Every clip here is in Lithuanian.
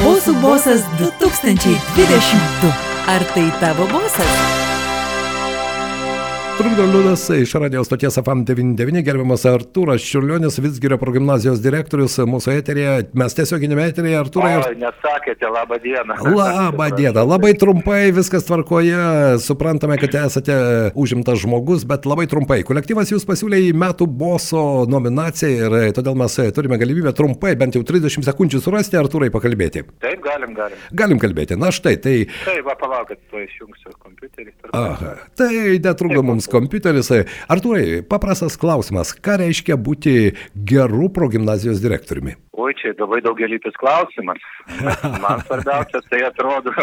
Bosų bosas 2022. Ar tai tavo bosas? Trukdo liūdas iš radio stoties FM 99, gerbiamas Artūras Čiurlionis, Vitsgirio progymnazijos direktorius mūsų eterėje. Mes tiesioginėme eterėje, Artūrai. Oi, nesakėte, labą dieną. Labą dieną, labai trumpai, viskas tvarkoje, suprantame, kad esate užimtas žmogus, bet labai trumpai. Kolektyvas jūs pasiūlė į metų boso nominaciją ir todėl mes turime galimybę trumpai, bent jau 30 sekundžių surasti, Artūrai pakalbėti. Taip, galim, galim. Galim kalbėti, na štai, tai... Taip, va, palaukit, tuo išjungsiu kompiuterį. Aha, tai netrukdo mums kompiuteris. Artūrai, paprastas klausimas. Ką reiškia būti geru progymnazijos direktoriumi? Oi, čia labai daugelypis klausimas. Man svarbiausia, tai atrodo,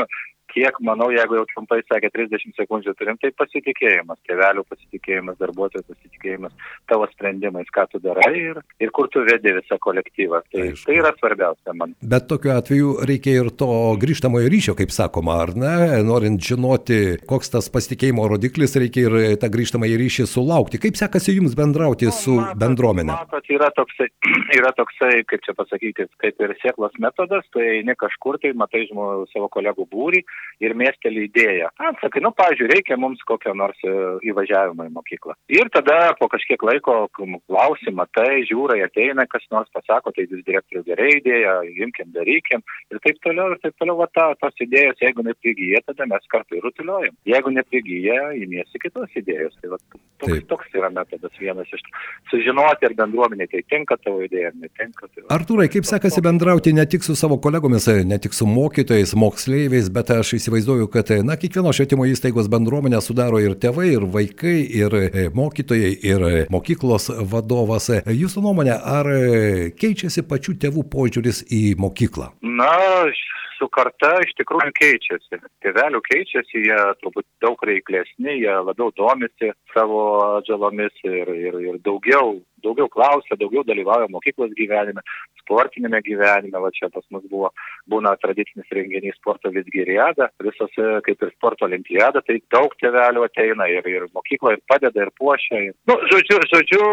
kiek, manau, jeigu jau trumpai sakė 30 sekundžių turim, tai pasitikėjimas, tėvelių pasitikėjimas, darbuotojų pasitikėjimas, tavo sprendimais, ką tu darai ir, ir kur tu vedi visą kolektyvą. Tai, Aišku. tai yra svarbiausia man. Bet tokiu atveju reikia ir to grįžtamojo ryšio, kaip sakoma, ar ne? Norint žinoti, koks tas pasitikėjimo rodiklis, reikia ir tą grįžtamąjį ryšį sulaukti. Kaip sekasi jums bendrauti nu, su matot, bendruomenė? Matot, yra toksai, yra toksai, kaip čia pasakyti, kaip ir sėklos metodas, tai ne kažkur tai matai žmonių savo kolegų būrį ir mėsteli idėją. Atsakai, nu, pavyzdžiui, reikia mums kokio nors e, įvažiavimo į mokyklą. Ir tada po kažkiek laiko klausimą, tai žiūrai ateina, kas nors pasako, tai vis direktorių gerai idėja, imkim, darykim ir taip toliau, ir taip toliau, va ta, tos idėjos, jeigu neprigyja, tada mes kartu ir rutuliuojam. Jeigu neprigyja, įmėsi kitos idėjos. Tai va, toks, taip. toks yra metodas vienas iš sužinoti, ar bendruomenė tai tinka tavo idėja, ar netinka. Tai va, Artūrai, kaip sekasi bendrauti ne tik su savo kolegomis, ne tik su mokytojais, moksleiviais, bet aš įsivaizduoju, kad na, kiekvienos švietimo įstaigos bendruomenę sudaro ir tėvai, ir vaikai, ir e, mokytojai, ir e, mokyklos vadovas. Jūsų nuomonė, ar e, keičiasi pačių tėvų požiūris į mokyklą? Na, su karta iš tikrųjų keičiasi. Tėvelių keičiasi, jie turbūt daug reiklesni, jie labiau domisi savo atžalomis ir, ir, ir daugiau daugiau klausia, daugiau dalyvauja mokyklos gyvenime, sportinėme gyvenime, va čia pas mus buvo, būna tradicinis renginys sporto visgiriada, visos kaip ir sporto olimpiada, tai daug tėvelių ateina ir, ir mokykla ir padeda ir puošia. Ir, nu, žodžiu, žodžiu,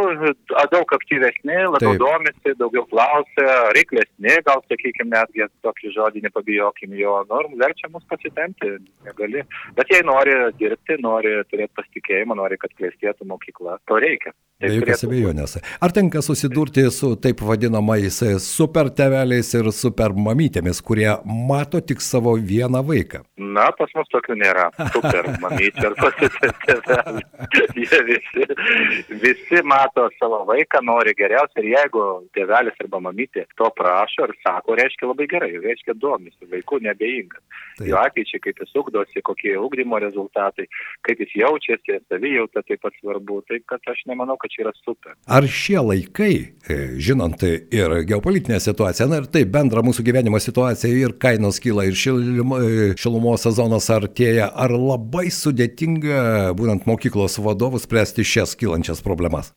daug aktyvesni, labiau Taip. domisi, daugiau klausia, reiklesni, gal sakykime, netgi tokį žodį nepabijokim jo, nu, verčia mus pasitemti, negali. Bet jei nori dirbti, nori turėti pasitikėjimą, nori, kad klėstėtų mokykla, to reikia. Be jokios abejonės. Ar tenka susidurti su taip vadinamais super teveliais ir super mamytėmis, kurie mato tik savo vieną vaiką? Na, pas mus tokių nėra. Super mamytė ar pasitėvelė. Jie visi, visi mato savo vaiką, nori geriausia ir jeigu tėvelis arba mamytė to prašo ir sako, reiškia labai gerai, reiškia domisi, vaikų nebeingas. Jo ateičiai, kaip jis ugdosi, kokie ugdymo rezultatai, kaip jis jaučiasi, savijauta taip pat svarbu. Taip, kad aš nemanau, kad čia yra super. Ar šie laikai, e, žinant ir geopolitinę situaciją, na ir taip bendrą mūsų gyvenimo situaciją, ir kainos kyla, ir e, šilumos sezonas artėja, ar labai sudėtinga, būnant mokyklos vadovus, spręsti šias kylančias problemas?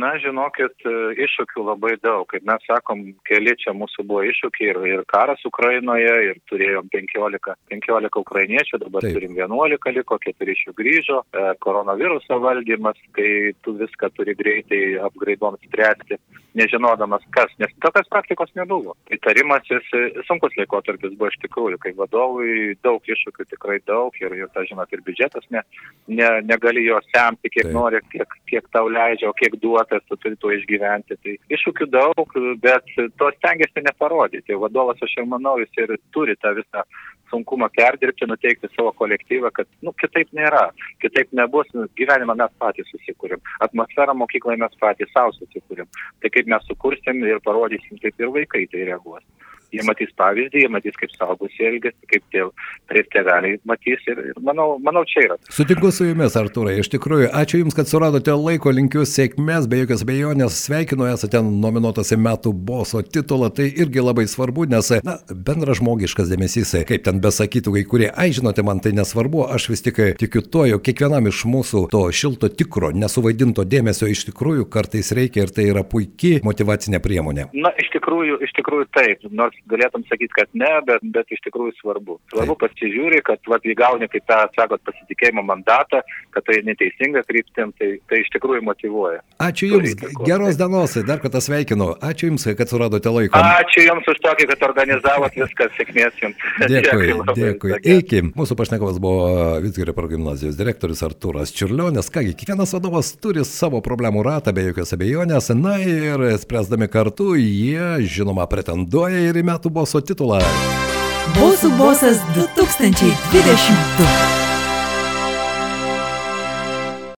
Na, žinokit, e, iššūkių labai daug. Kaip mes sakom, keli čia mūsų buvo iššūkiai ir, ir karas Ukrainoje, ir turėjom 15, 15 ukrainiečių, dabar Taip. turim 11 liko, 4 iš jų grįžo, koronaviruso valdymas, kai tu viską turi greitai apgraidom spręsti, nežinodamas kas, nes tokios praktikos nebuvo. Įtarimasis, sunkus laikotarpis buvo iš tikrųjų, kai vadovui daug iššūkių tikrai daug ir, ir ta, žinot, ir biudžetas ne, ne, negali jo semti, kiek Taip. nori, kiek, kiek tau leidžia, o kiek duotas, tu turi to išgyventi. Tai iššūkių daug, bet to stengiasi neparodyti. Vadovas, aš jau manau, jis ir turi tą visą sunkumą perdirbti, nuteikti savo kolektyvą, kad nu, kitaip nėra, kitaip nebus, gyvenimą mes patys susikūrėm, atmosferą mokykloje mes patys savo susikūrėm. Tai kaip mes sukursim ir parodysim, taip ir vaikai tai reaguos jie matys pavyzdį, jie matys, kaip saugus elgesi, kaip taip tėveliai matys ir, ir manau, manau, čia yra. Sutinku su jumis, Arturai, iš tikrųjų, ačiū Jums, kad suradote laiko, linkiu sėkmės, be jokios bejonės, sveikinu, esate nominuotas į metų boso titulą, tai irgi labai svarbu, nes, na, bendra žmogiškas dėmesys, kaip ten besakytų kai kurie, ai žinote, man tai nesvarbu, aš vis tik tikiu to, jog kiekvienam iš mūsų to šilto tikro, nesuvaidinto dėmesio iš tikrųjų kartais reikia ir tai yra puikiai motivacinė priemonė. Na, iš tikrųjų, iš tikrųjų taip, nors galėtum sakyti, kad ne, bet, bet iš tikrųjų svarbu. Svarbu pasižiūri, kad vat, įgauni, kaip tą, sakot, pasitikėjimo mandatą, kad tai neteisinga kryptim, tai, tai iš tikrųjų motivuoja. Ačiū Jums, geros dienos, dar kartą sveikinu. Ačiū Jums, kad suradote laiko. Ačiū Jums už tokį, kad organizavot viską, sėkmės Jums. Dėkui, dėkui. Iki. Mūsų pašnekovas buvo Vitsgerio progymnazijos direktorius Arturas Čiurlionis. Kągi, kiekvienas vadovas turi savo problemų ratą, be jokios abejonės. Na ir spręsdami kartu, jie, žinoma, pretenduoja ir į metų boso titulą. Bosų bosas 2022.